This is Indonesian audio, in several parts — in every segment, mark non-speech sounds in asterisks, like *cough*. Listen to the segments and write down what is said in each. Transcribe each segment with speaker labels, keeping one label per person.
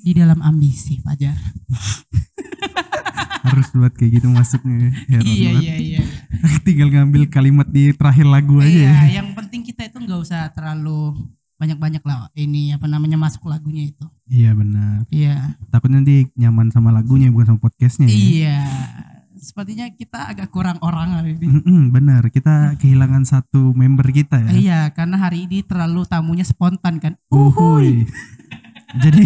Speaker 1: Di dalam ambisi, Fajar. *laughs*
Speaker 2: Harus buat kayak gitu masuknya. Heran
Speaker 1: iya,
Speaker 2: banget.
Speaker 1: iya, iya. *laughs*
Speaker 2: Tinggal ngambil kalimat di terakhir lagu aja ya.
Speaker 1: Iya, yang penting kita itu nggak usah terlalu banyak-banyak lah ini apa namanya masuk lagunya itu.
Speaker 2: Iya benar.
Speaker 1: Iya.
Speaker 2: Takut nanti nyaman sama lagunya bukan sama podcastnya. ya.
Speaker 1: Sepertinya kita agak kurang orang hari ini.
Speaker 2: Mm-mm, benar. Kita kehilangan satu member kita ya.
Speaker 1: Iya, karena hari ini terlalu tamunya spontan kan. Uhuy. *laughs*
Speaker 2: Jadi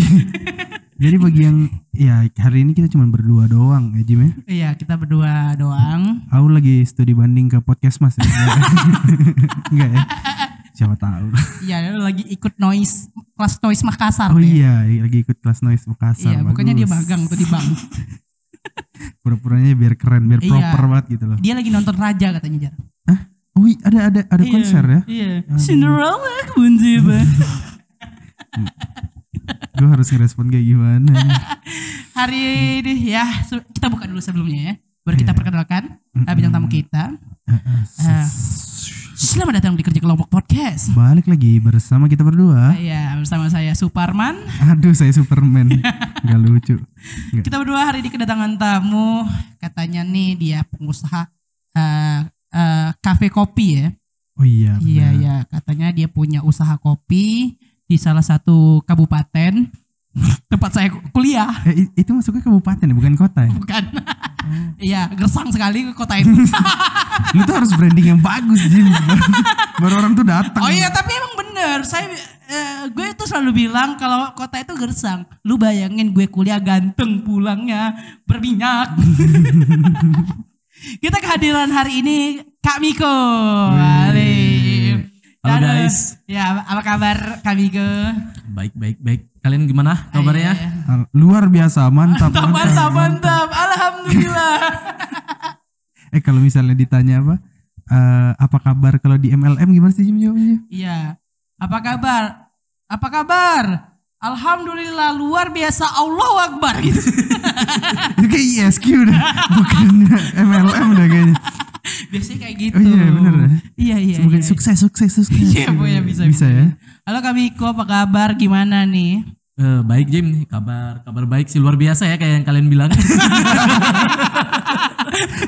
Speaker 2: jadi bagi yang ya hari ini kita cuma berdua doang ya Jim ya.
Speaker 1: Iya, kita berdua doang.
Speaker 2: Aku lagi studi banding ke podcast mas ya. Enggak ya? *laughs* Siapa tahu.
Speaker 1: Iya, lagi ikut noise kelas noise Makassar.
Speaker 2: Oh
Speaker 1: dia.
Speaker 2: iya, lagi ikut kelas noise Makassar.
Speaker 1: Iya, bukannya dia
Speaker 2: Bagus.
Speaker 1: magang tuh di bank. *laughs*
Speaker 2: Pura-puranya biar keren, biar
Speaker 1: Iya.
Speaker 2: proper banget gitu loh.
Speaker 1: Dia lagi nonton Raja katanya Jar.
Speaker 2: Oh iya, ada ada ada konser ya.
Speaker 1: Iya. Cinderella kebun. *laughs*
Speaker 2: Gue harus ngerespon kayak gimana. *laughs*
Speaker 1: Hari ini ya kita buka dulu sebelumnya ya. Baru kita
Speaker 2: Iya.
Speaker 1: perkenalkan uh, bintang tamu kita.
Speaker 2: Uh,
Speaker 1: Selamat datang di Kerja Kelompok Podcast.
Speaker 2: Balik lagi bersama kita berdua.
Speaker 1: Iya, bersama saya Suparman.
Speaker 2: Aduh, saya Superman. *laughs* Gak lucu. Nggak.
Speaker 1: Kita berdua hari ini kedatangan tamu. Katanya nih dia pengusaha eh, eh, kafe kopi ya.
Speaker 2: Oh iya.
Speaker 1: Iya,
Speaker 2: benar.
Speaker 1: iya. Katanya dia punya usaha kopi di salah satu kabupaten *laughs* tempat saya kuliah.
Speaker 2: Eh, itu masuknya kabupaten ya, bukan kota ya?
Speaker 1: Bukan. *laughs* Iya, gersang sekali kota ini. *laughs*
Speaker 2: Lu tuh harus branding yang bagus, Jim. Baru, baru orang tuh datang.
Speaker 1: Oh iya, tapi emang bener. Saya eh, gue itu selalu bilang kalau kota itu gersang. Lu bayangin gue kuliah ganteng pulangnya berminyak. *laughs* Kita kehadiran hari ini Kak Miko. Halo.
Speaker 3: Guys.
Speaker 1: Ya, apa kabar Kak Miko?
Speaker 3: Baik, baik, baik. Kalian gimana kabarnya?
Speaker 1: Iya, iya.
Speaker 2: Ah, Luar biasa, *laughs* mantap,
Speaker 1: Mantap, mantap, mantap. Alhamdulillah. *laughs*
Speaker 2: Eh kalau misalnya ditanya apa? eh, apa kabar kalau di MLM gimana sih Jim jawabnya?
Speaker 1: Iya. Apa kabar? Apa kabar? Alhamdulillah luar biasa Allahu Akbar gitu. *laughs*
Speaker 2: Itu kayak ISQ udah, bukan MLM udah kayaknya.
Speaker 1: Biasanya kayak gitu.
Speaker 2: Oh iya, bener ya?
Speaker 1: Iya, iya.
Speaker 2: Semoga
Speaker 1: iya.
Speaker 2: sukses, sukses, sukses.
Speaker 1: Iya, Bu, ya, bisa,
Speaker 2: Bisa ya.
Speaker 1: Halo Kak Miko, apa kabar? Gimana nih?
Speaker 3: Eh, baik Jim, nih kabar kabar baik sih luar biasa ya kayak yang kalian bilang. *laughs*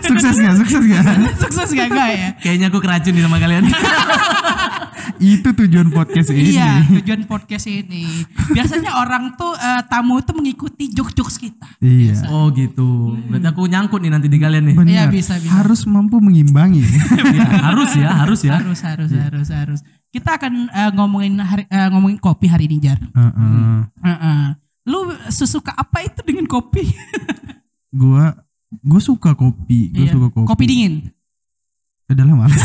Speaker 2: Sukses gak? Sukses gak? *laughs*
Speaker 1: Sukses gak gak ya?
Speaker 3: Kayaknya aku keracun nih sama kalian. *laughs*
Speaker 2: Itu tujuan podcast ini.
Speaker 1: Iya, tujuan podcast ini. Biasanya orang tuh eh, tamu tuh mengikuti jokes-jokes kita.
Speaker 2: Iya.
Speaker 3: oh gitu. Berarti aku nyangkut nih nanti di kalian nih.
Speaker 2: Benar.
Speaker 1: Iya, bisa, bisa.
Speaker 2: Harus mampu mengimbangi.
Speaker 3: Ya, harus ya, harus ya.
Speaker 1: Harus, harus, harus, harus. Kita akan eh, ngomongin hari, eh, ngomongin kopi hari ini, Jar.
Speaker 2: Heeh.
Speaker 1: Heeh. Lu sesuka apa itu dengan kopi? *laughs*
Speaker 2: Gua gue suka kopi, gue
Speaker 1: Iya.
Speaker 2: suka kopi.
Speaker 1: Kopi dingin.
Speaker 2: Udah lah males.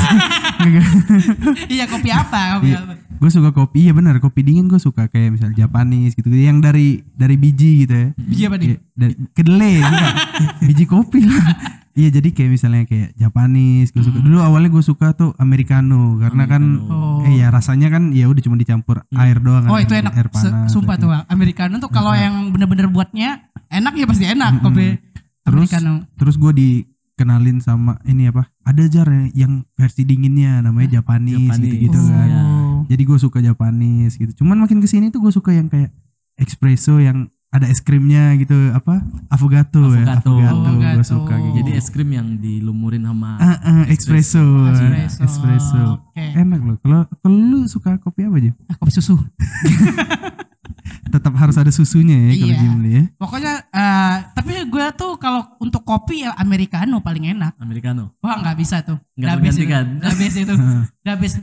Speaker 2: *laughs*
Speaker 1: iya, kopi apa? Kopi apa?
Speaker 2: gue suka kopi, iya benar kopi dingin gue suka kayak misal Japanese gitu, yang dari dari biji gitu ya.
Speaker 1: Biji apa nih?
Speaker 2: Iya, dari kedelai *laughs* biji kopi lah. Iya jadi kayak misalnya kayak Japanese gue suka. Dulu awalnya gue suka tuh americano karena kan
Speaker 1: Oh.
Speaker 2: eh ya rasanya kan ya udah cuma dicampur air doang
Speaker 1: Oh
Speaker 2: kan,
Speaker 1: itu enak,
Speaker 2: air panas.
Speaker 1: sumpah
Speaker 2: gitu.
Speaker 1: tuh Americano tuh kalau yang bener-bener buatnya enak ya pasti enak kopi
Speaker 2: Terus
Speaker 1: Americano.
Speaker 2: terus gue dikenalin sama ini apa? Ada jar ya yang versi dinginnya namanya Japanese,
Speaker 3: Japanese.
Speaker 2: gitu-gitu kan.
Speaker 3: Iya.
Speaker 1: Oh.
Speaker 2: Jadi gue suka Japanese gitu. Cuman makin ke sini tuh gue suka yang kayak espresso yang ada es krimnya gitu apa affogato, ya
Speaker 3: Affogato.
Speaker 2: affogato gue suka gitu.
Speaker 3: Jadi es krim yang dilumurin sama
Speaker 2: Ah, ah, espresso,
Speaker 1: Espresso.
Speaker 2: espresso,
Speaker 1: Oke.
Speaker 2: enak loh. Kalau kalau lu suka kopi apa aja?
Speaker 1: Ah, kopi susu. *laughs*
Speaker 2: Tetap harus ada susunya ya kalau
Speaker 1: Iya.
Speaker 2: Jimli ya.
Speaker 1: Pokoknya eh, tapi gue tuh kalau untuk kopi ya Americano paling enak.
Speaker 3: americano.
Speaker 1: Wah nggak bisa tuh.
Speaker 3: Nggak tergantikan.
Speaker 1: Nggak habis itu. *laughs* Nggak habis.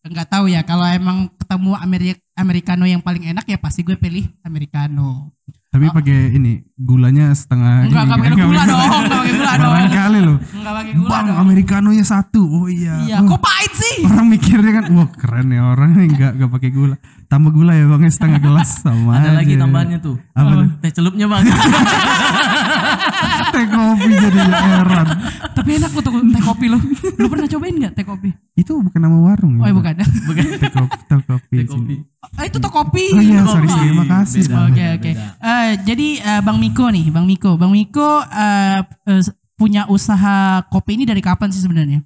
Speaker 1: Nggak tahu ya kalau emang ketemu Ameri- Americano yang paling enak ya pasti gue pilih Americano.
Speaker 2: Tapi pakai ini gulanya setengah.
Speaker 1: Enggak enggak pakai gula dong, enggak pakai gula dong.
Speaker 2: Barangkali loh.
Speaker 1: Enggak pakai gula
Speaker 2: Bang,
Speaker 1: dong.
Speaker 2: americanonya satu. Oh iya.
Speaker 1: Iya,
Speaker 2: Wah,
Speaker 1: kok pahit sih?
Speaker 2: Orang mikirnya kan, wah keren ya orang enggak enggak pakai gula. Tambah gula ya bang, setengah gelas sama
Speaker 3: Ada lagi
Speaker 2: aja.
Speaker 3: tambahannya tuh.
Speaker 2: Apa tuh?
Speaker 3: Teh celupnya bang. *laughs*
Speaker 2: Teh kopi jadi heran.
Speaker 1: Tapi enak loh tuh teh kopi lo. Lu pernah cobain nggak teh kopi?
Speaker 2: Itu bukan nama warung
Speaker 1: Oh
Speaker 2: ya?
Speaker 1: ya bukan. *laughs*
Speaker 3: Bukan.
Speaker 2: Teh kopi, teh kopi.
Speaker 3: Teh kopi.
Speaker 1: Ah, itu teh kopi.
Speaker 2: Oh iya, sorry, makasih.
Speaker 3: Beda,
Speaker 1: Oke oke. Eh, jadi eh, Bang Miko nih, Bang Miko, Bang Miko eh, eh, punya usaha kopi ini dari kapan sih sebenarnya?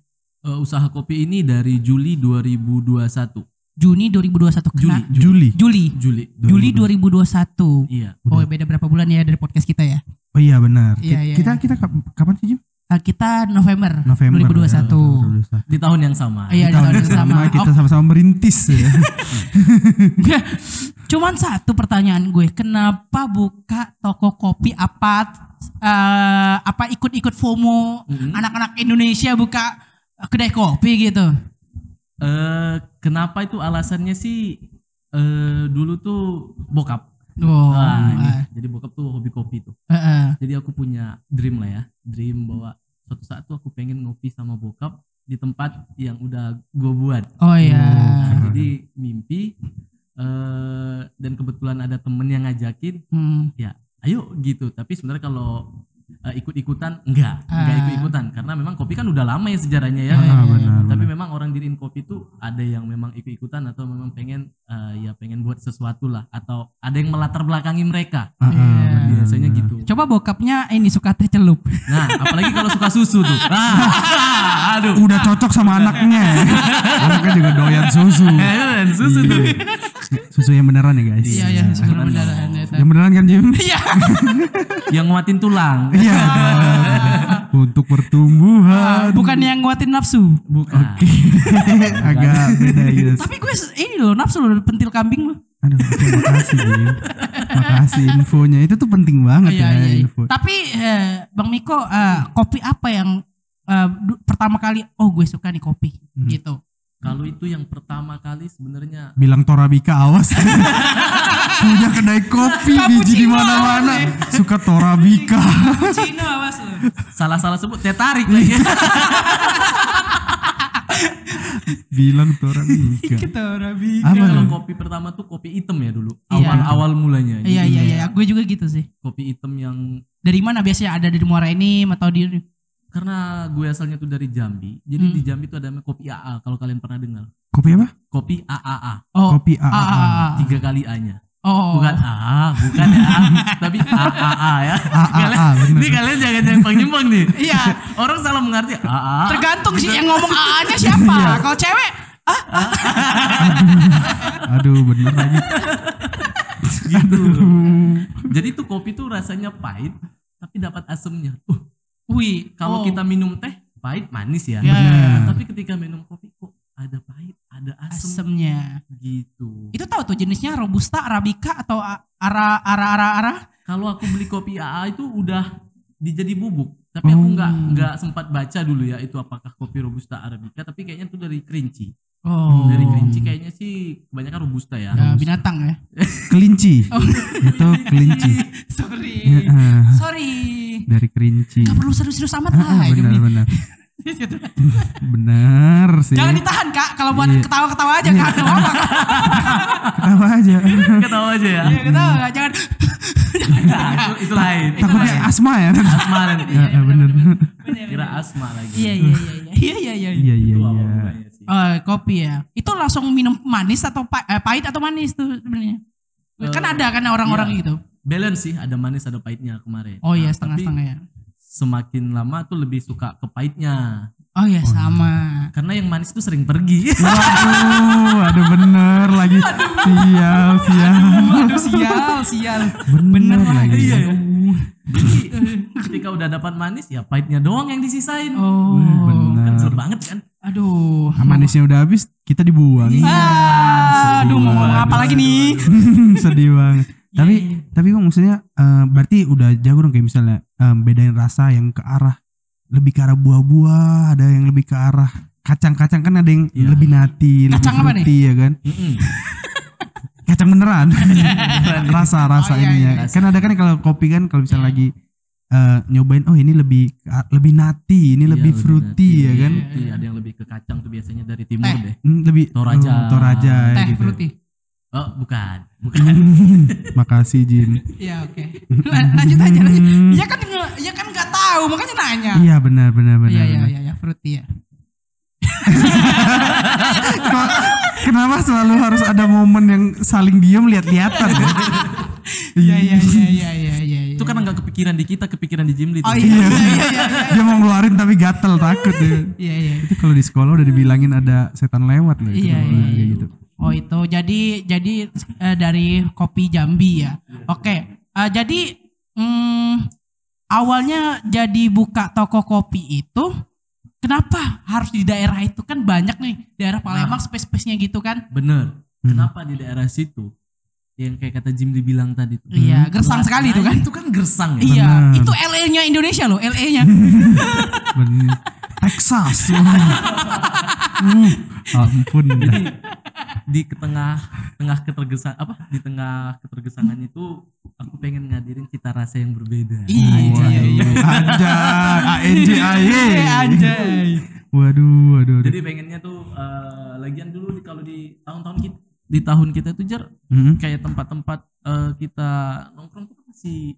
Speaker 3: Eh, usaha kopi ini dari Juli 2021.
Speaker 1: Juni 2021 kena
Speaker 2: Juli.
Speaker 1: Juli.
Speaker 3: Juli.
Speaker 1: Juli 2021.
Speaker 3: Iya.
Speaker 1: Oh, beda berapa bulan ya dari podcast kita ya?
Speaker 2: Oh iya benar.
Speaker 1: Iya, iya,
Speaker 2: kita
Speaker 1: iya.
Speaker 2: kita kap- kapan sih Jim?
Speaker 1: Ah, kita November,
Speaker 2: November.
Speaker 1: 2021.
Speaker 2: Ya,
Speaker 3: Di tahun yang sama.
Speaker 1: Iya, di
Speaker 2: Tahun
Speaker 1: tahun
Speaker 2: yang
Speaker 1: sama.
Speaker 2: kita sama-sama merintis ya. *laughs* *laughs*
Speaker 1: Cuman satu pertanyaan gue, kenapa buka toko kopi apa eh, apa ikut-ikut FOMO
Speaker 3: Mhm.
Speaker 1: anak-anak Indonesia buka eh, kedai kopi gitu?
Speaker 3: Eh, kenapa itu alasannya sih eh dulu tuh bokap.
Speaker 1: Oh,
Speaker 3: Nah, ini.
Speaker 1: eh,
Speaker 3: Jadi bokap tuh hobi kopi tuh.
Speaker 1: eh, eh.
Speaker 3: Jadi aku punya dream lah ya, dream bahwa suatu saat tuh aku pengen ngopi sama bokap di tempat yang udah gue buat.
Speaker 1: oh ya.
Speaker 3: Nah, jadi mimpi eh dan kebetulan ada temen yang ngajakin,
Speaker 1: Hmm.
Speaker 3: ya ayo gitu. Tapi sebenarnya kalau eh, ikut-ikutan enggak, enggak
Speaker 1: Ah.
Speaker 3: ikut-ikutan karena memang kopi kan udah lama ya sejarahnya ya.
Speaker 1: Oh, iya,
Speaker 2: Ah, benar.
Speaker 3: Tapi
Speaker 2: benar.
Speaker 3: memang orang diriin kopi tuh ada yang memang ikut-ikutan atau memang pengen eh, ya pengen buat sesuatu lah atau ada yang melatar belakangi mereka.
Speaker 2: Ah, ah,
Speaker 1: Iya.
Speaker 3: Biasanya
Speaker 2: benar.
Speaker 3: gitu.
Speaker 1: Coba bokapnya ini suka teh celup.
Speaker 3: Nah, apalagi kalau suka susu tuh. *laughs* Ah, aduh.
Speaker 2: Udah cocok sama anaknya. anaknya juga doyan susu. *laughs*
Speaker 3: Eh, susu tuh.
Speaker 2: Susu yang beneran ya guys.
Speaker 1: Iya, iya, sebenarnya beneran. ya,
Speaker 2: Yang beneran kan Jim?
Speaker 1: Iya. *laughs*
Speaker 3: Yang nguatin tulang.
Speaker 2: Iya. *laughs* Untuk pertumbuhan.
Speaker 1: Bukan yang nguatin nafsu.
Speaker 3: Bukan. *laughs*
Speaker 2: Agak beda gitu.
Speaker 1: Tapi gue ini loh nafsu loh pentil kambing loh.
Speaker 2: Aduh, oke, makasih. Makasih infonya. Itu tuh penting banget
Speaker 1: Iya,
Speaker 2: ya
Speaker 1: iya, iya.
Speaker 2: info.
Speaker 1: Tapi eh, Bang Miko eh, kopi apa yang eh, pertama kali oh gue suka nih kopi
Speaker 2: Hmm.
Speaker 1: gitu.
Speaker 3: Kalau itu yang pertama kali sebenarnya
Speaker 2: Bilang Torabika awas. *laughs* Punya kedai kopi biji di mana-mana. Suka Torabika.
Speaker 1: Cina awas lo.
Speaker 3: salah-salah sebut teh tarik lagi. *laughs*
Speaker 2: Bilang Torabika.
Speaker 1: Kita Rabi.
Speaker 2: Apa
Speaker 3: Kalau kopi pertama tuh kopi hitam ya dulu.
Speaker 1: Iya.
Speaker 3: Awal-awal mulanya.
Speaker 1: Iya iya iya, gue juga gitu sih.
Speaker 3: Kopi hitam yang
Speaker 1: Dari mana biasanya ada dari Muara ini atau di
Speaker 3: karena gue asalnya tuh dari Jambi. Jadi
Speaker 1: Hmm.
Speaker 3: di Jambi tuh ada namanya kopi AA kalau kalian pernah dengar.
Speaker 2: Kopi apa?
Speaker 3: Kopi AAA.
Speaker 1: Oh,
Speaker 2: Kopi
Speaker 1: ah, ah,
Speaker 2: AAA.
Speaker 1: ah, ah.
Speaker 3: Tiga kali A-nya.
Speaker 1: Oh,
Speaker 3: Bukan A, bukan ya. tapi AAA ya.
Speaker 2: AAA,
Speaker 3: Kalian-
Speaker 2: bener.
Speaker 3: Ini kalian jangan nyimpang-nyimpang nih.
Speaker 1: Iya.
Speaker 3: Orang salah mengerti AA.
Speaker 1: Tergantung sih yang ngomong AA-nya siapa. Kalau cewek, ah,
Speaker 2: Aduh, bener lagi.
Speaker 3: gitu. Jadi tuh kopi tuh rasanya pahit tapi dapat asemnya. Uh,
Speaker 1: wih,
Speaker 3: kalau
Speaker 1: oh,
Speaker 3: kita minum teh pahit manis ya.
Speaker 1: Ya,
Speaker 2: Bener.
Speaker 3: Tapi ketika minum kopi kok ada pahit, ada asem
Speaker 1: asemnya.
Speaker 3: gitu.
Speaker 1: Itu tahu tuh jenisnya robusta, arabica atau ara ara ara ara?
Speaker 3: Kalau aku beli kopi AA itu udah dijadi bubuk. Tapi aku
Speaker 2: Oh.
Speaker 3: nggak nggak sempat baca dulu ya itu apakah kopi robusta arabica. Tapi kayaknya itu dari kerinci.
Speaker 1: Oh,
Speaker 3: Dari kerinci kayaknya sih kebanyakan robusta ya.
Speaker 1: Ya, binatang ya. *laughs*
Speaker 2: Kelinci.
Speaker 1: Oh.
Speaker 2: Itu kelinci. *laughs*
Speaker 1: Sorry.
Speaker 2: Ya,
Speaker 1: Sorry.
Speaker 2: Dari kerinci.
Speaker 1: Gak perlu serius-serius amat
Speaker 2: Ah,
Speaker 1: lah
Speaker 2: ah,
Speaker 1: hidup
Speaker 2: benar
Speaker 1: nih.
Speaker 2: benar. *laughs* Benar sih.
Speaker 1: Jangan ditahan kak, kalau buat
Speaker 2: Iya.
Speaker 1: ketawa-ketawa aja kak. Gak apa-apa, Kak.
Speaker 2: Apa aja. *laughs*
Speaker 3: Ketawa aja ya.
Speaker 1: Iya, ketawa *laughs* Kak. jangan.
Speaker 3: Nah, itu, itu lain. Itu
Speaker 2: Takutnya asma ya.
Speaker 3: asma nanti.
Speaker 2: Ya, ya, bener.
Speaker 3: Kira asma lagi.
Speaker 1: Iya iya iya iya iya iya. iya.
Speaker 2: Iya iya iya.
Speaker 1: Oh, kopi ya. Itu langsung minum manis atau pa- eh, pahit atau manis tuh sebenarnya? kan
Speaker 3: Eh,
Speaker 1: ada kan orang-orang
Speaker 3: iya.
Speaker 1: gitu.
Speaker 3: Balance sih, ada manis ada pahitnya kemarin.
Speaker 1: Oh iya
Speaker 3: Nah,
Speaker 1: setengah-setengah ya.
Speaker 3: tapi Semakin lama tuh lebih suka ke pahitnya.
Speaker 1: Oh iya sama.
Speaker 3: Karena yang manis tuh sering pergi. *laughs*
Speaker 2: Waduh, aduh bener lagi. Sial, sial.
Speaker 1: Aduh sial *laughs* sial.
Speaker 2: Bener, lagi.
Speaker 3: Iya ya. Jadi ketika udah dapat manis ya pahitnya doang yang disisain.
Speaker 1: Oh.
Speaker 3: Kan
Speaker 2: Bener.
Speaker 3: jelek banget kan.
Speaker 1: Aduh.
Speaker 2: Ah, Manisnya udah habis, kita dibuang.
Speaker 1: Ah, aduh mau ngomong apa lagi nih? *laughs*
Speaker 2: Sedih banget. Tapi tapi bang maksudnya eh, berarti udah jago dong kayak misalnya eh, bedain rasa yang ke arah lebih ke arah buah-buah, ada yang lebih ke arah kacang-kacang kan ada yang
Speaker 3: Iya.
Speaker 2: lebih nati, lebih
Speaker 1: Kacang apa nih?
Speaker 2: fruity ya kan?
Speaker 3: Mm-mm. *laughs*
Speaker 2: Kacang beneran. *laughs* Rasa-rasa *laughs*
Speaker 1: Oh, iya,
Speaker 2: ininya.
Speaker 3: iya.
Speaker 2: Kan ada kan kalau kopi kan kalau misalnya lagi eh, nyobain oh ini lebih lebih nati, ini
Speaker 3: Iya,
Speaker 2: lebih fruity
Speaker 3: nati,
Speaker 2: ya kan?
Speaker 3: fruity. Ada yang lebih ke kacang tuh biasanya dari timur
Speaker 1: Teh.
Speaker 3: deh.
Speaker 2: Hmm, lebih
Speaker 3: Toraja.
Speaker 2: oh, Toraja
Speaker 1: Teh
Speaker 2: gitu.
Speaker 1: fruity.
Speaker 3: Oh, bukan. *laughs* Bukan.
Speaker 2: Makasih Jin.
Speaker 1: Iya oke. Lan- Lanjut aja lanjut. Iya kan ya kan nggak tahu makanya nanya.
Speaker 2: Iya benar benar benar.
Speaker 1: Iya iya iya iya fruity ya.
Speaker 2: Kok- *laughs* Kenapa selalu harus ada momen yang saling diem lihat-lihatan kan?
Speaker 1: Iya iya iya iya iya iya.
Speaker 3: itu karena nggak kepikiran di kita, kepikiran di Jimli.
Speaker 1: Oh
Speaker 3: tuh.
Speaker 1: iya iya iya iya.
Speaker 2: Dia mau ngeluarin tapi gatel takut ya.
Speaker 1: Iya iya.
Speaker 2: Itu kalau di sekolah udah dibilangin ada setan lewat loh itu
Speaker 1: Iya, iya, iya.
Speaker 2: gitu.
Speaker 1: Oh itu jadi jadi eh, dari kopi Jambi ya. Oke. eh, jadi mm, awalnya jadi buka toko kopi itu kenapa harus di daerah itu kan banyak nih daerah Palembang space-space-nya gitu kan?
Speaker 3: Bener.
Speaker 2: Hmm.
Speaker 3: Kenapa di daerah situ? Yang kayak kata Jim dibilang tadi tuh.
Speaker 1: Iya, gersang
Speaker 3: Nah,
Speaker 1: sekali itu kan.
Speaker 3: Itu kan gersang ya.
Speaker 1: Iya,
Speaker 2: Benar.
Speaker 1: itu LA-nya Indonesia loh, LA-nya. *laughs*
Speaker 2: Bener. Texas. uh, *laughs* ampun.
Speaker 3: Jadi di tengah tengah ketergesa apa di tengah ketergesangan itu aku pengen ngadirin cita rasa yang berbeda.
Speaker 1: Iya,
Speaker 2: Waduh.
Speaker 1: iya, iya.
Speaker 2: Anjay, ANJ
Speaker 1: anjay.
Speaker 2: Waduh, waduh. waduh.
Speaker 3: Jadi pengennya tuh eh, lagian dulu kalau di tahun-tahun kita di tahun kita tuh jar
Speaker 2: Mm-mm.
Speaker 3: kayak tempat-tempat eh, kita nongkrong tuh masih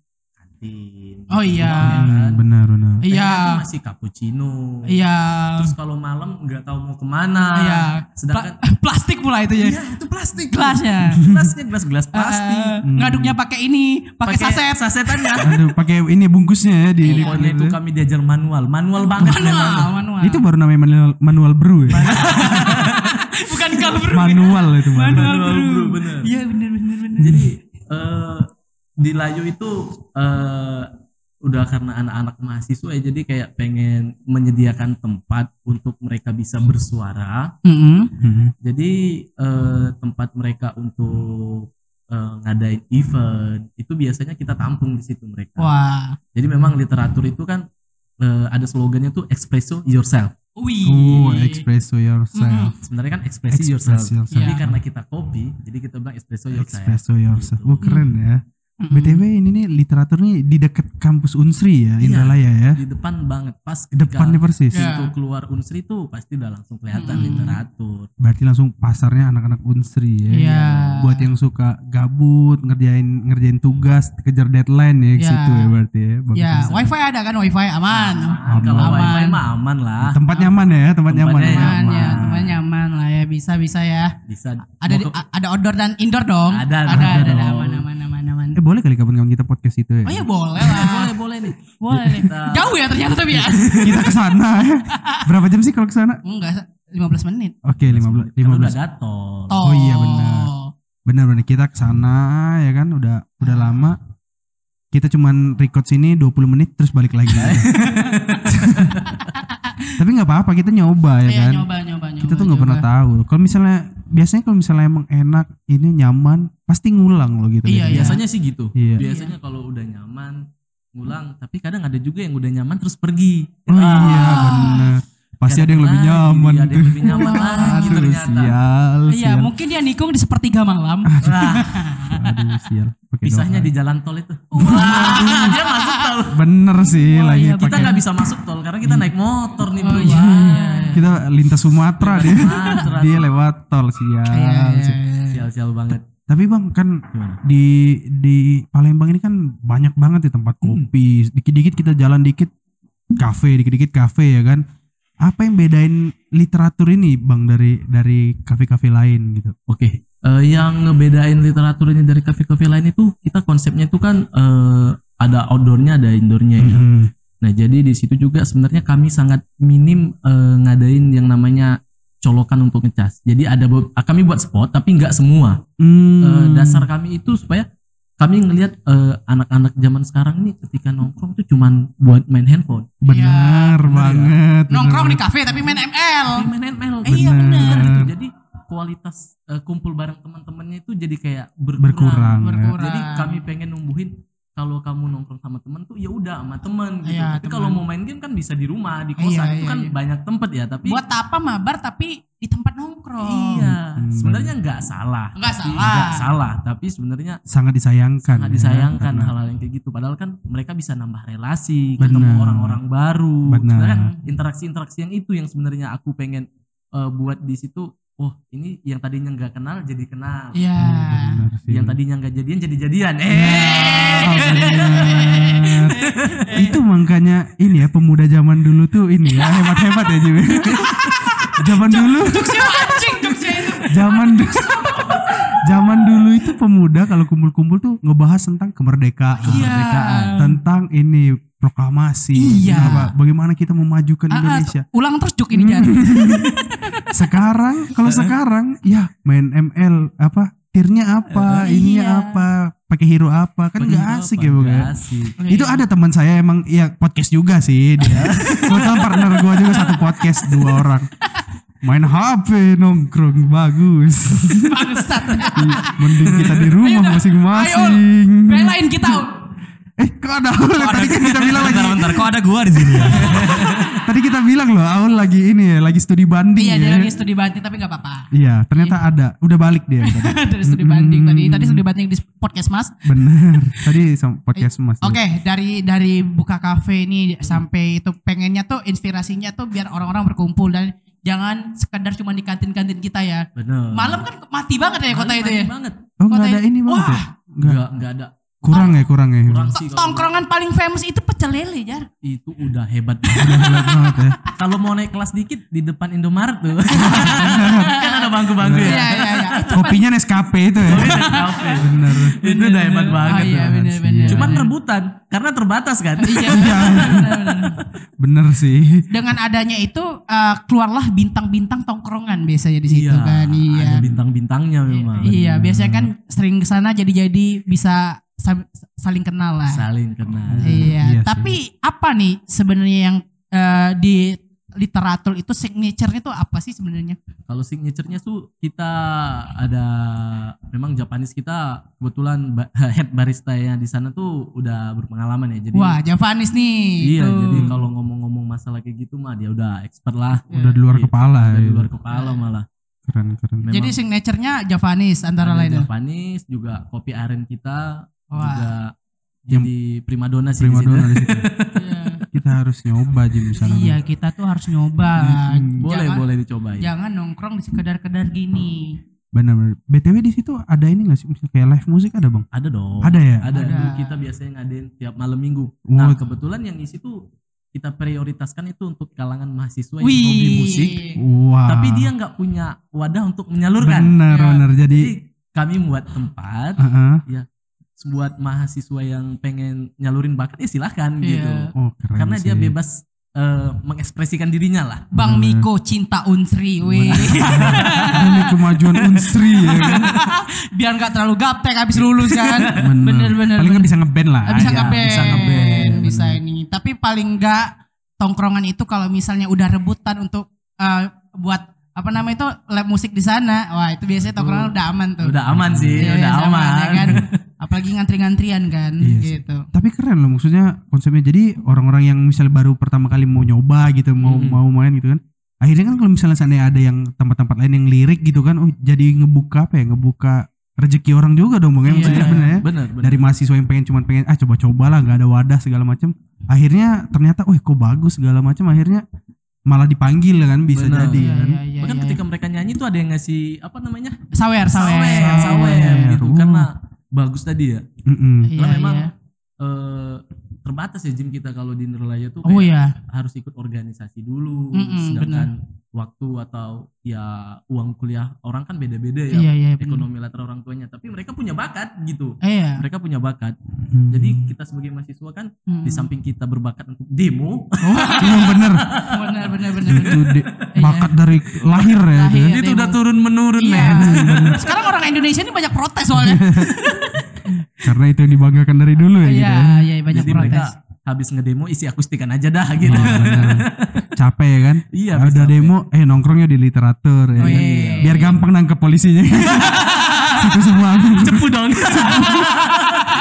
Speaker 3: kantin.
Speaker 1: Oh iya.
Speaker 3: ya kan?
Speaker 2: Hmm, benar, benar.
Speaker 1: Iya.
Speaker 3: tuh masih cappuccino.
Speaker 1: Iya.
Speaker 3: Terus kalau malam nggak tahu mau ke mana.
Speaker 1: Iya.
Speaker 3: Sedangkan
Speaker 1: Pla- *laughs* plastik pula itu ya.
Speaker 3: Iya, itu plastik.
Speaker 1: Gelasnya.
Speaker 3: Gelasnya gelas-gelas plastik.
Speaker 1: Eh, ngaduknya pakai ini, pakai saset.
Speaker 3: sasetannya.
Speaker 2: Aduh, pakai ini bungkusnya ya di,
Speaker 3: Pokoknya itu kami diajar manual, manual banget
Speaker 1: Manual,
Speaker 3: memang.
Speaker 1: manual.
Speaker 2: Itu baru namanya manual, manual brew ya. *laughs*
Speaker 1: bukan kalbur.
Speaker 2: manual itu manual.
Speaker 1: Manual
Speaker 3: Manual
Speaker 1: bro.
Speaker 3: bro, bener.
Speaker 1: Iya bener bener bener.
Speaker 3: Jadi eh di Layu itu eh udah karena anak-anak mahasiswa ya jadi kayak pengen menyediakan tempat untuk mereka bisa bersuara.
Speaker 1: Mm-mm.
Speaker 2: Mm-mm.
Speaker 3: Jadi eh tempat mereka untuk eh, ngadain event itu biasanya kita tampung di situ mereka.
Speaker 1: Wah.
Speaker 3: Jadi memang literatur itu kan eh, ada slogannya tuh espresso yourself.
Speaker 1: Wih.
Speaker 2: Oh, espresso yourself.
Speaker 3: Sebenarnya kan ekspresi
Speaker 2: Express
Speaker 3: yourself.
Speaker 2: yourself.
Speaker 3: Tapi
Speaker 1: Iya.
Speaker 3: karena kita kopi, jadi kita bilang espresso yourself.
Speaker 2: Espresso yourself.
Speaker 3: Gitu.
Speaker 2: Wah, keren ya.
Speaker 1: Mm-mm.
Speaker 2: BTW ini nih literatur nih di dekat kampus Unsri ya,
Speaker 3: Iya.
Speaker 2: Indralaya ya.
Speaker 3: Di depan banget pas
Speaker 2: Depannya persis.
Speaker 1: Iya.
Speaker 3: pintu keluar Unsri tuh pasti udah langsung kelihatan
Speaker 1: Mm-mm.
Speaker 3: literatur.
Speaker 2: Berarti langsung pasarnya anak-anak Unsri ya.
Speaker 1: Iya.
Speaker 2: Buat yang suka gabut, ngerjain ngerjain tugas, kejar deadline ya ke
Speaker 1: Iya.
Speaker 2: situ ya berarti ya. Bagus.
Speaker 1: Ya, wifi ada kan wifi aman.
Speaker 3: Aman. Kalau
Speaker 1: Aman.
Speaker 3: wifi mah aman lah.
Speaker 2: Tempat nyaman ya, tempat nyaman.
Speaker 3: Tempatnya
Speaker 2: ya.
Speaker 1: Aman ya, teman nyaman lah ya, bisa bisa ya.
Speaker 3: Bisa.
Speaker 1: Ada di- ada outdoor dan indoor dong.
Speaker 3: Ada,
Speaker 1: ada,
Speaker 3: ada
Speaker 1: ada, ada,
Speaker 3: dong.
Speaker 1: aman aman aman aman.
Speaker 2: Eh boleh kali kapan-kapan kita podcast itu ya.
Speaker 1: Oh iya boleh lah. *laughs*
Speaker 3: boleh boleh nih.
Speaker 1: boleh nih. Jauh ya ternyata tapi ya. *laughs*
Speaker 2: kita ke sana ya. Berapa jam sih kalau ke sana?
Speaker 1: Enggak, 15 menit.
Speaker 2: Oke, 15
Speaker 3: Kan udah
Speaker 2: 15.
Speaker 3: datang.
Speaker 2: Oh iya, benar. Benar-benar kita ke sana ya kan udah udah lama. Kita cuman record sini 20 menit terus balik lagi. *laughs* Tapi nggak apa-apa kita nyoba ya
Speaker 1: Iya
Speaker 2: kan.
Speaker 1: nyoba nyoba nyoba.
Speaker 2: kita tuh nggak pernah tahu. Kalau misalnya biasanya kalau misalnya emang enak, ini nyaman, pasti ngulang loh gitu.
Speaker 1: Iya, iya.
Speaker 3: Biasanya sih gitu.
Speaker 2: Iya.
Speaker 3: Biasanya kalau udah nyaman ngulang, tapi kadang ada juga yang udah nyaman terus pergi.
Speaker 2: Oh
Speaker 3: Ah,
Speaker 2: iya benar. Pasti ada yang lebih nyaman
Speaker 3: Ada yang
Speaker 2: tuh.
Speaker 3: lebih nyaman *laughs* lagi
Speaker 2: Aduh
Speaker 3: ternyata.
Speaker 2: sial,
Speaker 1: Iya, mungkin dia nikung di sepertiga malam.
Speaker 3: Wah,
Speaker 2: Aduh sial.
Speaker 3: Pisahnya di jalan tol itu. *laughs* Wah, dia masuk tol.
Speaker 2: Bener sih
Speaker 1: Oh,
Speaker 2: lagi
Speaker 1: iya,
Speaker 3: Kita nggak bisa masuk tol karena kita naik motor nih
Speaker 1: Oh,
Speaker 3: bro.
Speaker 1: iya, iya, iya.
Speaker 2: Kita lintas Sumatera dia.
Speaker 3: Sumatera.
Speaker 2: dia lewat tol sial.
Speaker 1: Iya, iya,
Speaker 2: sial.
Speaker 3: Sial-sial banget.
Speaker 2: Tapi bang kan
Speaker 3: Gimana?
Speaker 2: di di Palembang ini kan banyak banget ya tempat kopi. Dikit-dikit kita jalan dikit kafe, dikit-dikit kafe ya kan. Apa yang bedain literatur ini bang dari dari kafe-kafe lain gitu?
Speaker 3: Oke, eh, yang ngebedain literatur ini dari kafe-kafe lain itu kita konsepnya itu kan eh, ada outdoornya, ada indoornya ya.
Speaker 2: Mhm.
Speaker 3: Nah jadi di situ juga sebenarnya kami sangat minim eh, ngadain yang namanya colokan untuk ngecas. Jadi ada be- kami buat spot tapi nggak semua.
Speaker 2: Hmm.
Speaker 3: Eh, dasar kami itu supaya kami ngelihat eh, anak-anak zaman sekarang nih ketika nongkrong tuh cuman buat main handphone.
Speaker 2: benar
Speaker 3: Iya,
Speaker 2: banget.
Speaker 1: Nongkrong di
Speaker 2: benar.
Speaker 1: kafe tapi main ML.
Speaker 3: Tapi main ML.
Speaker 1: Eh, iya,
Speaker 2: bener.
Speaker 3: gitu. Jadi kualitas eh, kumpul bareng teman-temannya itu jadi kayak berkurang.
Speaker 2: berkurang. ya.
Speaker 1: Berkurang.
Speaker 3: Jadi kami pengen numbuhin kalau kamu nongkrong sama temen tuh ya udah sama temen gitu.
Speaker 1: Iya,
Speaker 3: Tapi kalau mau main game kan bisa di rumah, di
Speaker 1: Iya,
Speaker 3: kosan itu
Speaker 1: iya,
Speaker 3: kan
Speaker 1: iya.
Speaker 3: banyak tempat ya. Tapi
Speaker 1: Buat apa mabar tapi di tempat nongkrong?
Speaker 3: iya,
Speaker 2: Hmm,
Speaker 3: sebenarnya nggak salah.
Speaker 1: Nggak
Speaker 3: Tapi
Speaker 1: salah.
Speaker 3: nggak salah. Tapi sebenarnya
Speaker 2: Sangat disayangkan.
Speaker 3: sangat
Speaker 2: ya,
Speaker 3: disayangkan
Speaker 2: karena-
Speaker 3: hal-hal yang kayak gitu. Padahal kan mereka bisa nambah relasi,
Speaker 2: Benar.
Speaker 3: ketemu orang-orang baru.
Speaker 2: Benar.
Speaker 3: Sebenarnya kan interaksi-interaksi yang itu yang sebenarnya aku pengen eh, buat di situ. Oh ini yang tadinya nggak kenal jadi kenal.
Speaker 1: Iya.
Speaker 2: Hmm, benar sih.
Speaker 3: Yang tadinya nggak jadian jadi jadian.
Speaker 2: Oh,
Speaker 3: Eh.
Speaker 2: benar. itu makanya ini ya pemuda zaman dulu tuh ini ya hebat-hebat ya Jimmy. *laughs* zaman dulu
Speaker 1: Jokesnya anjing jokesnya itu.
Speaker 2: zaman dulu zaman dulu itu pemuda kalau kumpul-kumpul tuh ngebahas tentang kemerdekaan
Speaker 1: Iya.
Speaker 2: tentang ini proklamasi.
Speaker 1: Iya.
Speaker 2: Kenapa? Bagaimana kita memajukan
Speaker 1: Ah, ah,
Speaker 2: Indonesia.
Speaker 1: ulang terus juk ini
Speaker 2: Hmm. *laughs*
Speaker 1: Jar.
Speaker 2: sekarang kalau sekarang ya main ML apa tirnya apa
Speaker 1: Eh,
Speaker 2: ininya
Speaker 1: iya.
Speaker 2: apa pakai hero apa kan nggak
Speaker 3: apa?
Speaker 2: asik ya bang ya?
Speaker 3: Asik.
Speaker 2: itu ada teman saya emang ya podcast juga sih dia *laughs* kebetulan partner gue juga satu podcast dua orang main HP nongkrong bagus
Speaker 1: Bangsat. *laughs*
Speaker 2: mending kita di rumah masing-masing
Speaker 1: Belain kita.
Speaker 2: eh kok ada Aul? tadi kan kita bilang lagi
Speaker 4: Bentar, bentar, kok ada gua di sini ya? *laughs*
Speaker 2: tadi kita bilang loh Aul lagi ini ya lagi studi banding
Speaker 1: Iya,
Speaker 2: ya.
Speaker 1: dia lagi studi banding tapi nggak apa-apa.
Speaker 2: iya ternyata ada udah balik dia *laughs* tadi
Speaker 1: Dari studi banding tadi. Tadi studi banding di podcast Mas.
Speaker 2: bener tadi sama podcast mas
Speaker 1: Oke, dari dari buka kafe ini sampai itu pengennya tuh inspirasinya tuh biar orang-orang berkumpul dan jangan sekedar cuma di kantin-kantin kita ya.
Speaker 3: Bener.
Speaker 1: Malam kan mati banget ya kota
Speaker 3: Malam
Speaker 1: itu ya.
Speaker 3: mati banget.
Speaker 2: Oh
Speaker 1: Kota
Speaker 2: ada
Speaker 1: ini-
Speaker 2: banget ya?
Speaker 1: Wah.
Speaker 2: Nggak.
Speaker 3: Enggak, enggak ada.
Speaker 2: Kurang ya kurang ya.
Speaker 3: Kurang sih kalau
Speaker 1: Tongkrongan paling famous itu pecel lele, Jar.
Speaker 3: itu *laughs* udah hebat banget.
Speaker 2: Ya.
Speaker 3: Kalau mau naik kelas dikit di depan Indomaret tuh. *laughs* kan ada bangku-bangku ya.
Speaker 1: Iya, iya, iya. Itu
Speaker 2: Kopinya Nescafe itu ya.
Speaker 3: Cafe.
Speaker 2: Bener.
Speaker 3: itu udah hebat banget.
Speaker 1: Oh, iya,
Speaker 3: tuh.
Speaker 1: bener, bener,
Speaker 3: Cuman
Speaker 1: bener.
Speaker 3: rebutan karena terbatas kan.
Speaker 1: Iya. *laughs*
Speaker 2: Bener sih.
Speaker 1: Dengan adanya itu eh, keluarlah bintang-bintang tongkrongan biasanya di situ
Speaker 3: Iya,
Speaker 1: kan. Iya.
Speaker 3: Ada bintang-bintangnya memang.
Speaker 1: Iya, biasanya kan sering ke sana jadi-jadi bisa sa- saling kenal lah.
Speaker 3: Saling kenal.
Speaker 1: Iya,
Speaker 2: Iya
Speaker 1: tapi apa nih sebenarnya yang eh, di literatur itu signature-nya tuh apa sih sebenarnya?
Speaker 3: Kalau signature-nya tuh kita ada memang Japanese kita kebetulan ba- *laughs* head barista yang di sana tuh udah berpengalaman ya. Jadi
Speaker 1: Wah, Japanese nih.
Speaker 3: iya,
Speaker 1: tuh.
Speaker 3: jadi kalau ngomong-ngomong masalah kayak gitu mah dia udah expert lah.
Speaker 2: Udah di luar
Speaker 3: Iya,
Speaker 2: kepala.
Speaker 3: Udah di
Speaker 2: ya.
Speaker 3: luar kepala malah.
Speaker 2: Keren keren.
Speaker 3: Memang
Speaker 1: jadi signature-nya Japanese antara lain. ya?
Speaker 3: Japanese juga kopi aren kita
Speaker 1: Wah.
Speaker 3: juga
Speaker 2: Yang
Speaker 3: jadi primadona sih
Speaker 2: Prima
Speaker 3: di situ.
Speaker 2: dona di situ. *laughs*
Speaker 1: Iya.
Speaker 2: Kita harus nyoba Jim di sana.
Speaker 1: Iya, kita tuh harus nyoba.
Speaker 3: Boleh
Speaker 1: jangan,
Speaker 3: boleh dicobain.
Speaker 1: Jangan nongkrong di sekedar-kedar gini.
Speaker 2: Benar benar. BTW di situ ada ini nggak sih? Misalnya kayak live musik ada bang?
Speaker 3: Ada dong.
Speaker 2: Ada ya?
Speaker 3: Ada.
Speaker 1: Ada.
Speaker 3: Dulu kita biasanya ngadain tiap malam minggu. Nah,
Speaker 2: Oh.
Speaker 3: kebetulan yang isi tuh kita prioritaskan itu untuk kalangan mahasiswa yang hobi musik.
Speaker 2: Wah.
Speaker 3: Tapi dia nggak punya wadah untuk menyalurkan.
Speaker 2: Benar
Speaker 1: Ya.
Speaker 2: benar. Jadi.
Speaker 3: Jadi kami membuat tempat
Speaker 2: Heeh.
Speaker 3: Buat mahasiswa yang pengen nyalurin bakat ya silahkan
Speaker 1: Iya.
Speaker 3: gitu.
Speaker 2: Oh keren
Speaker 3: Karena dia
Speaker 2: sih.
Speaker 3: bebas eh, mengekspresikan dirinya lah.
Speaker 1: Bang
Speaker 2: Bener.
Speaker 1: Miko cinta Unsri, weh.
Speaker 2: Demi kemajuan Unsri ya kan. *laughs*
Speaker 1: Biar nggak terlalu gaptek habis lulus kan.
Speaker 2: Bener.
Speaker 1: Bener-bener.
Speaker 2: Paling nggak bisa ngeband lah.
Speaker 1: Ah, bisa
Speaker 2: ya.
Speaker 1: ngeband,
Speaker 3: bisa ngeband,
Speaker 1: bisa ini. Tapi paling enggak tongkrongan itu kalau misalnya udah rebutan untuk eh, buat apa namanya itu lab musik di sana, wah itu biasanya tongkrongan udah aman tuh.
Speaker 3: Udah aman sih,
Speaker 1: Iya,
Speaker 3: udah
Speaker 1: sama,
Speaker 3: aman.
Speaker 1: ya kan? *laughs* Apalagi ngantri-ngantrian kan,
Speaker 2: Iya
Speaker 1: gitu.
Speaker 2: Tapi keren loh maksudnya konsepnya. Jadi orang-orang yang misalnya baru pertama kali mau nyoba gitu, mau
Speaker 3: Mhm.
Speaker 2: mau main gitu kan. Akhirnya kan kalau misalnya seandainya ada yang tempat-tempat lain yang lirik gitu kan, oh jadi ngebuka apa ya, ngebuka rezeki orang juga dong bang ya maksudnya
Speaker 1: Iya.
Speaker 2: bener ya.
Speaker 3: Bener, bener.
Speaker 2: Dari mahasiswa yang pengen cuman pengen ah coba-coba lah nggak ada wadah segala macam. Akhirnya ternyata, oh kok bagus segala macam. Akhirnya malah dipanggil kan bisa
Speaker 3: Bener.
Speaker 2: jadi
Speaker 1: Iya,
Speaker 2: kan.
Speaker 1: iya, iya,
Speaker 3: Bahkan
Speaker 1: iya.
Speaker 3: ketika mereka nyanyi tuh ada yang ngasih apa namanya?
Speaker 1: sawer, sawer.
Speaker 3: sawer, sawer gitu
Speaker 2: Oh.
Speaker 3: karena bagus tadi ya.
Speaker 2: Mm-mm.
Speaker 1: Iya,
Speaker 3: Karena memang
Speaker 1: iya.
Speaker 3: eh, terbatas ya gym kita kalau di Nerlaya tuh
Speaker 1: Oh iya.
Speaker 3: harus ikut organisasi dulu,
Speaker 1: Mm-mm,
Speaker 3: sedangkan waktu atau ya uang kuliah orang kan beda-beda ya.
Speaker 1: Iya, iya. bener.
Speaker 3: Ekonomi latar orang tuanya, tapi mereka punya bakat gitu.
Speaker 1: Iya.
Speaker 3: Mereka punya bakat.
Speaker 2: Hmm.
Speaker 3: Jadi kita sebagai mahasiswa kan
Speaker 1: Mm.
Speaker 3: di samping kita berbakat untuk demo, *laughs*
Speaker 2: Iya bener.
Speaker 1: benar benar benar.
Speaker 2: itu
Speaker 1: benar.
Speaker 2: de- bakat dari lahir ya.
Speaker 1: Lahir.
Speaker 2: ya.
Speaker 1: Iya,
Speaker 3: itu
Speaker 1: demo.
Speaker 3: udah turun menurun
Speaker 1: Iya.
Speaker 3: men.
Speaker 1: Sekarang orang Indonesia ini banyak protes soalnya. *laughs*
Speaker 2: Karena itu yang dibanggakan dari dulu ya gitu.
Speaker 1: Iya,
Speaker 2: ya.
Speaker 1: iya banyak
Speaker 3: Jadi
Speaker 1: protes.
Speaker 3: mereka habis ngedemo isi akustikan aja dah gitu.
Speaker 2: Oh. Capek ya kan?
Speaker 3: Iya,
Speaker 2: Udah
Speaker 3: bisa
Speaker 2: demo, eh nongkrongnya di literatur ya
Speaker 1: Oh,
Speaker 2: kan?
Speaker 1: iya.
Speaker 2: Biar gampang nangkep polisinya. *laughs* itu semua
Speaker 3: cepu dong. *laughs*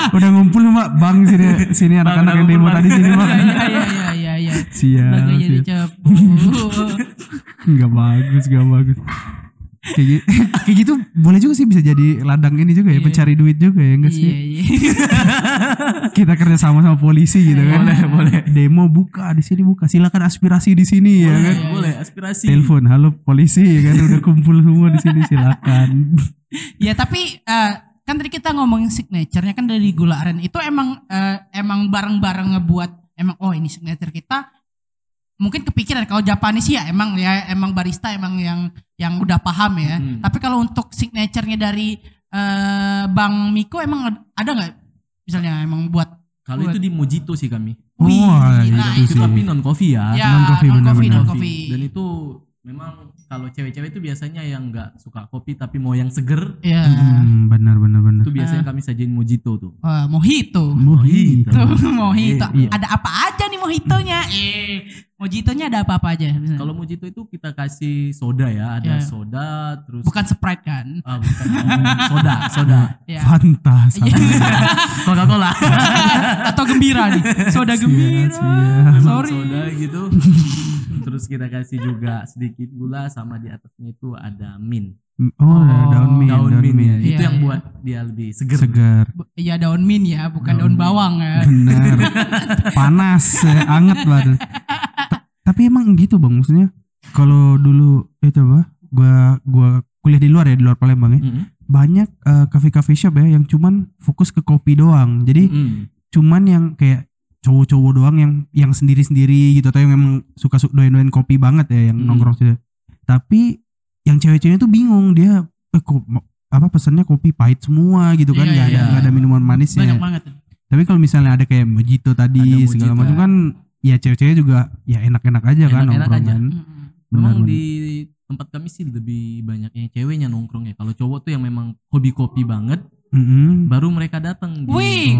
Speaker 2: udah ngumpul mbak bang sini sini anak-anak yang demo tadi sini bang *laughs*
Speaker 1: Iya iya iya iya iya.
Speaker 2: siap,
Speaker 1: Lagi jadi
Speaker 2: siap.
Speaker 1: cepu.
Speaker 2: nggak bagus nggak bagus kayak gitu, *laughs* kayak gitu boleh juga sih bisa jadi ladang ini juga ya
Speaker 1: Iya.
Speaker 2: pencari duit juga ya enggak sih
Speaker 1: Iya iya. *laughs*
Speaker 2: kita kerja sama sama polisi gitu kan
Speaker 3: Boleh, boleh.
Speaker 2: demo buka di sini buka silakan aspirasi di sini ya
Speaker 3: boleh,
Speaker 2: kan
Speaker 3: boleh aspirasi.
Speaker 2: telepon halo polisi ya kan udah kumpul semua di sini silakan *laughs*
Speaker 1: Ya tapi eh, kan tadi kita ngomongin signature-nya kan dari gula aren itu emang eh, emang bareng-bareng ngebuat emang oh ini signature kita mungkin kepikiran kalau Japanese ya emang ya emang barista emang yang yang udah paham ya.
Speaker 3: Hmm.
Speaker 1: Tapi kalau untuk signature-nya dari eh, Bang Miko emang ada nggak misalnya emang buat
Speaker 3: Kalau itu di Mojito sih kami.
Speaker 2: Oh,
Speaker 1: Wih,
Speaker 2: itu
Speaker 1: nah,
Speaker 2: sih.
Speaker 3: itu tapi non coffee ya.
Speaker 1: Ya,
Speaker 2: Non coffee,
Speaker 1: non coffee,
Speaker 2: benar-benar.
Speaker 1: non coffee.
Speaker 3: Dan itu memang kalau cewek-cewek itu biasanya yang nggak suka kopi tapi mau yang seger
Speaker 1: Ya.
Speaker 2: Hmm, benar benar benar.
Speaker 3: itu biasanya kami sajiin mojito tuh.
Speaker 1: Wah, mojito.
Speaker 2: Mojito.
Speaker 1: Tuh, *laughs* mojito.
Speaker 2: Iya.
Speaker 1: Ada apa aja nih mojitonya? Eh, mojitonya ada apa-apa aja?
Speaker 3: Kalau mojito itu kita kasih soda ya, ada
Speaker 1: Ya.
Speaker 3: soda terus
Speaker 1: bukan Sprite kan?
Speaker 3: ah, bukan oh, soda, soda.
Speaker 2: Fanta.
Speaker 1: Iya.
Speaker 3: Coca-Cola.
Speaker 1: Atau gembira nih. Soda gembira.
Speaker 3: Memang
Speaker 1: Sorry.
Speaker 3: soda gitu. terus kita kasih juga sedikit gula sama di atasnya itu ada mint.
Speaker 2: Oh, ada daun mint,
Speaker 3: daun, mint, ya.
Speaker 1: Iya,
Speaker 3: itu yang
Speaker 1: iya.
Speaker 3: buat dia lebih seger.
Speaker 2: Segar.
Speaker 1: Ya daun mint ya, bukan
Speaker 3: Daun
Speaker 1: daun, bawang ya.
Speaker 2: Benar. *laughs* Panas, eh, anget banget. Ta- Tapi emang gitu bang, maksudnya kalau dulu itu apa? Gua gua kuliah di luar ya di luar Palembang ya.
Speaker 3: Mm-mm.
Speaker 2: Banyak eh, cafe-cafe shop ya yang cuman fokus ke kopi doang. Jadi
Speaker 3: Mm.
Speaker 2: cuman yang kayak cowok-cowok doang yang yang sendiri-sendiri gitu atau yang memang suka su- doyan-doyan kopi banget ya yang
Speaker 3: Hmm.
Speaker 2: nongkrong situ. Tapi yang cewek-ceweknya tuh bingung dia eh, kok apa pesannya kopi pahit semua gitu kan
Speaker 1: Iya,
Speaker 2: nggak ada
Speaker 3: iya.
Speaker 2: nggak ada minuman manisnya.
Speaker 1: Banyak banget.
Speaker 2: Tapi kalau misalnya ada kayak mojito tadi
Speaker 3: Ada
Speaker 2: segala macam kan ya cewek-cewek juga ya enak-enak aja kan
Speaker 3: Enak-enak aja.
Speaker 2: nongkrongan.
Speaker 3: Memang di tempat kami sih lebih banyak yang ceweknya nongkrong ya. Kalau cowok tuh yang memang hobi kopi banget,
Speaker 2: Mm-mm.
Speaker 3: baru mereka datang. di-
Speaker 1: Wih.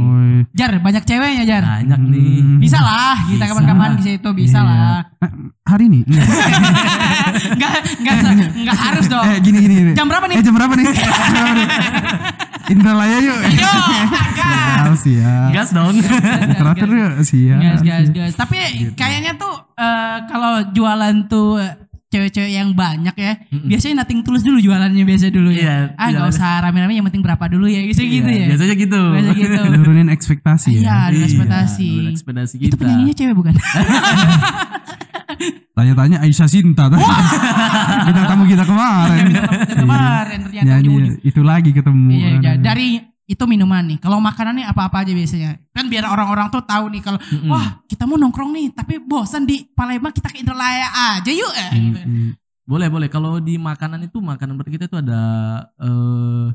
Speaker 1: Jar, banyak ceweknya Jar.
Speaker 3: Banyak nih.
Speaker 2: Hmm.
Speaker 1: Bisa lah, kita
Speaker 3: Bisa.
Speaker 1: kapan-kapan ke situ bisa
Speaker 2: Iya.
Speaker 1: lah.
Speaker 2: Ah, hari ini.
Speaker 1: Enggak *laughs* enggak enggak harus dong.
Speaker 2: eh gini gini, gini.
Speaker 1: Jam berapa nih?
Speaker 2: eh jam berapa nih Jam berapa nih Indralaya yuk
Speaker 1: Yo, *laughs*
Speaker 2: siap siap
Speaker 3: Gas dong.
Speaker 2: Terakhir yuk siap
Speaker 1: Gas, gas, gas. Tapi kayaknya tuh eh, kalau jualan tuh cewek-cewek yang banyak ya,
Speaker 3: Mm-mm.
Speaker 1: biasanya nating tulus dulu jualannya biasa dulu ya.
Speaker 3: Iya,
Speaker 1: ah nggak usah rame-rame yang penting berapa dulu ya, gitu gitu
Speaker 3: Iya,
Speaker 1: ya.
Speaker 3: Biasanya gitu.
Speaker 1: Biasa *laughs* gitu.
Speaker 2: nurunin ekspektasi
Speaker 1: Iya,
Speaker 2: ya
Speaker 1: ada ekspektasi.
Speaker 3: Iya, ekspektasi
Speaker 1: Itu
Speaker 3: kita.
Speaker 1: penyanyinya cewek bukan? *laughs*
Speaker 2: tanya-tanya Aisyah Sinta tadi bintang *laughs* tamu kita kemarin
Speaker 1: Kemarin ternyata
Speaker 2: nyanyi
Speaker 1: ujung-ujung.
Speaker 2: itu lagi ketemu
Speaker 1: Iya, iya. Dari itu minuman nih. Kalau makanan nih apa-apa aja biasanya. Kan biar orang-orang tuh tahu nih kalau
Speaker 3: Mm-mm.
Speaker 1: wah kita mau nongkrong nih, tapi bosan di Palembang kita ke Indralaya aja yuk. Eh, gitu.
Speaker 2: Mm-mm.
Speaker 3: Boleh, boleh. Kalau di makanan itu makanan berat kita itu ada eh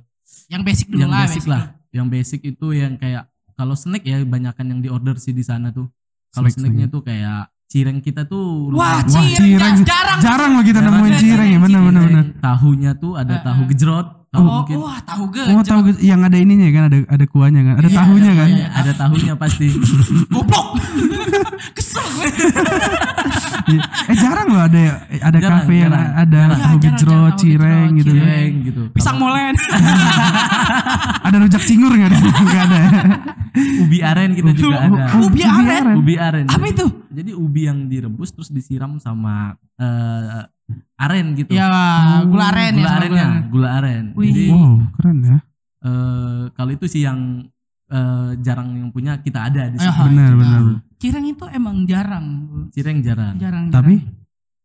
Speaker 1: Yang basic dulu
Speaker 3: yang
Speaker 1: lah.
Speaker 3: basic lah. Yang basic itu yang kayak kalau snack ya banyakan yang di order sih di sana tuh. Kalau
Speaker 2: Snack,
Speaker 3: snacknya
Speaker 2: snack.
Speaker 3: tuh kayak cireng kita tuh
Speaker 1: Wah,
Speaker 3: lumayan-
Speaker 2: Wah,
Speaker 1: cireng,
Speaker 2: cireng.
Speaker 1: jarang.
Speaker 2: jarang loh kita
Speaker 3: Jarang.
Speaker 2: nemuin cireng ya bener bener bener
Speaker 3: tahunya tuh ada
Speaker 1: Eh,
Speaker 3: tahu gejrot tahu
Speaker 1: Oh,
Speaker 3: mungkin
Speaker 1: wah tahu ge.
Speaker 2: oh tahu gitu, yang ada ininya kan ada ada kuahnya kan ada
Speaker 1: Iya,
Speaker 2: tahunya
Speaker 1: ada
Speaker 2: kan
Speaker 1: kuahnya.
Speaker 3: ada tahunya pasti *laughs*
Speaker 1: Goblok. *laughs* Kesel gue.
Speaker 2: Iya. eh jarang loh ada ada
Speaker 3: Jarang,
Speaker 2: kafe yang
Speaker 3: jarang.
Speaker 2: ada
Speaker 3: Jarang.
Speaker 2: tahu
Speaker 1: Iya,
Speaker 2: gejrot cireng
Speaker 1: gejrot,
Speaker 2: gitu
Speaker 3: cireng gitu
Speaker 1: Pisang molen. *laughs*
Speaker 2: ada rujak cingur nggak ada nggak ada
Speaker 3: ubi aren kita juga ada
Speaker 1: Ubi aren?
Speaker 3: ubi aren
Speaker 1: Apa itu?
Speaker 3: Jadi ubi yang direbus terus disiram sama eh, aren gitu
Speaker 1: Ya, gula aren ya.
Speaker 3: gula arennya
Speaker 1: gula aren.
Speaker 3: gula aren
Speaker 1: Wih.
Speaker 3: jadi
Speaker 2: wow keren ya
Speaker 3: eh, kalau itu sih yang eh, jarang yang punya kita ada di sini
Speaker 2: benar
Speaker 1: itu.
Speaker 2: benar
Speaker 1: Cireng itu emang jarang.
Speaker 3: cireng jarang
Speaker 1: Jarang.
Speaker 2: tapi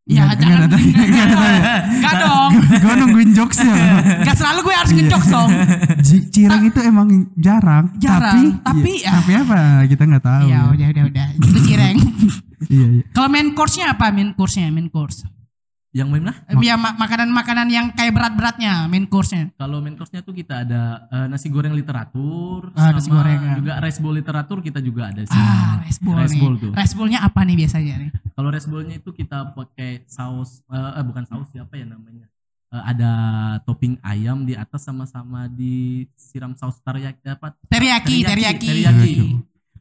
Speaker 1: Ya,
Speaker 2: nggak-
Speaker 1: jangan.
Speaker 2: nggak ada- nggak ada-
Speaker 1: Enggak dong.
Speaker 2: gue nungguin jokesnya
Speaker 1: Enggak selalu gue harus
Speaker 2: Iya.
Speaker 1: ngejokes dong.
Speaker 2: Cireng itu emang jarang,
Speaker 1: Jarang,
Speaker 2: tapi
Speaker 1: tapi
Speaker 2: iya,
Speaker 1: ya.
Speaker 2: tapi apa kita nggak tahu
Speaker 1: Ya udah udah udah. Itu cireng. *laughs*
Speaker 2: iya iya
Speaker 1: Kalau main course-nya apa? Main course-nya, main course.
Speaker 3: yang mana
Speaker 1: Eh, Ya ma- makanan-makanan yang kayak berat-beratnya, main course-nya.
Speaker 3: kalau main course-nya tuh kita ada eh, nasi goreng literatur
Speaker 1: Ah,
Speaker 3: sama
Speaker 1: nasi goreng, ya.
Speaker 3: juga rice bowl literatur kita juga ada sih
Speaker 1: Ah, rice bowl
Speaker 3: Rice
Speaker 1: nih.
Speaker 3: bowl tuh.
Speaker 1: Rice bowl-nya apa nih biasanya nih?
Speaker 3: Kalau rice bowl-nya itu kita pakai saus eh, eh, bukan saus siapa ya namanya? Eh, ada topping ayam di atas sama-sama disiram saus teriyaki apa?
Speaker 1: Teriyaki,
Speaker 3: Teriyaki,
Speaker 1: teriyaki.
Speaker 3: teriyaki.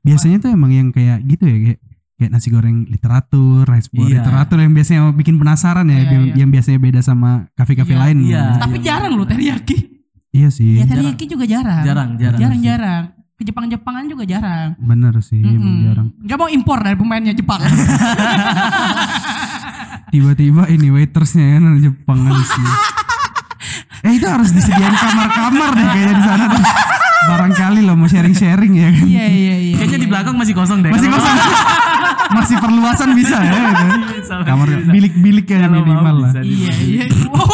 Speaker 2: biasanya tuh emang yang kayak gitu ya kayak kayak nasi goreng literatur, rice bowl
Speaker 3: Iya.
Speaker 2: literatur yang biasanya bikin penasaran ya,
Speaker 1: Iya,
Speaker 2: yang,
Speaker 1: iya.
Speaker 2: yang biasanya beda sama kafe-kafe
Speaker 1: Iya,
Speaker 2: lain.
Speaker 3: iya.
Speaker 1: Tapi
Speaker 3: Yang-
Speaker 1: jarang loh teriyaki.
Speaker 2: Iya sih,
Speaker 1: Ya teriyaki juga jarang.
Speaker 3: Jarang, jarang.
Speaker 1: Jarang-jarang. Ke Jepang-Jepangan juga jarang.
Speaker 2: bener sih, emang
Speaker 1: Mm-mm.
Speaker 2: jarang.
Speaker 1: Gak mau impor dari pemainnya Jepang. *laughs*
Speaker 2: Tiba-tiba ini waitersnya kan Jepang kan sih. *laughs* eh itu harus disediain kamar-kamar deh kayaknya di sana tuh. Barangkali lo mau sharing-sharing ya kan.
Speaker 1: Iya iya iya.
Speaker 3: Kayaknya di belakang masih kosong deh.
Speaker 2: Masih kosong. *laughs* Masih perluasan bisa ya. gitu.
Speaker 3: Bisa,
Speaker 2: Kamar bilik-bilik ya
Speaker 3: mau
Speaker 2: minimal lah.
Speaker 1: Iya iya. Wah,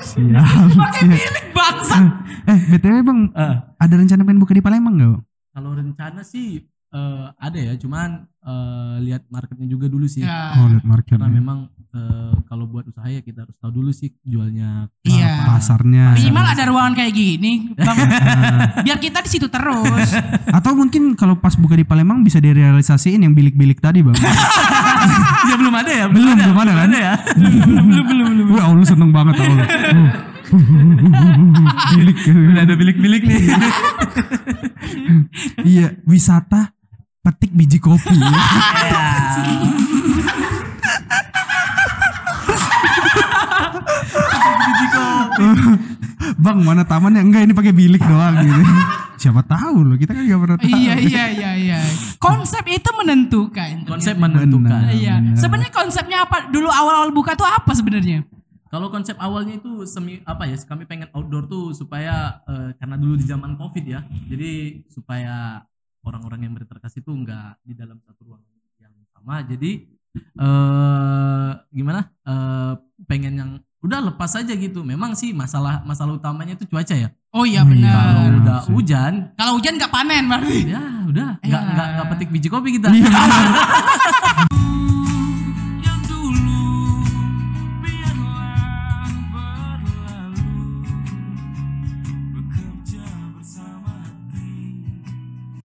Speaker 2: Siap.
Speaker 1: pakai bilik bangsat.
Speaker 2: Eh, BTW Bang,
Speaker 3: Eh,
Speaker 2: ada rencana pengen buka di Palembang gak? Bang?
Speaker 3: kalau rencana sih eh, ada ya, cuman eh, lihat marketnya juga dulu sih.
Speaker 1: Ya.
Speaker 2: Oh, lihat market.
Speaker 3: Karena memang eh, kalau buat usaha ya kita harus tahu dulu sih jualnya
Speaker 1: Iya.
Speaker 2: pasarnya.
Speaker 1: Minimal ada ruangan kayak gini, *laughs* Bang. biar kita di situ terus. *laughs*
Speaker 2: Atau mungkin kalau pas buka di Palembang bisa direalisasiin yang bilik-bilik tadi, Bang. *laughs*
Speaker 3: ya belum ada ya,
Speaker 2: Belum, belum ada kan?
Speaker 3: ya.
Speaker 2: belum, belum, belum. Wah, Allah seneng banget Allah. Bilik. *laughs*
Speaker 3: Udah ada bilik-bilik nih. *laughs*
Speaker 2: iya, wisata petik biji kopi. *laughs*
Speaker 3: Biji kopi.
Speaker 2: Bang, mana tamannya? Enggak, ini pakai bilik doang gitu. Siapa tahu loh, kita kan gak pernah tahu.
Speaker 1: iya iya iya iya. Konsep itu menentukan.
Speaker 3: Konsep menentukan.
Speaker 2: Benar.
Speaker 1: Iya. Sebenarnya konsepnya apa? Dulu awal-awal buka tuh apa sebenarnya?
Speaker 3: Kalau konsep awalnya itu semi apa ya? Kami pengen outdoor tuh supaya eh, karena dulu di zaman covid ya, jadi supaya orang-orang yang berterkas itu enggak di dalam satu ruang yang sama. Jadi eh gimana? Eh pengen yang udah lepas aja gitu. Memang sih masalah masalah utamanya itu cuaca ya.
Speaker 1: Oh iya
Speaker 2: iya.
Speaker 3: Kalau
Speaker 1: benar.
Speaker 3: udah
Speaker 2: sih.
Speaker 3: hujan,
Speaker 1: Kalau hujan nggak panen berarti.
Speaker 3: ya udah nggak
Speaker 1: Ya.
Speaker 3: nggak nggak petik biji kopi kita.
Speaker 2: Iya benar. *laughs*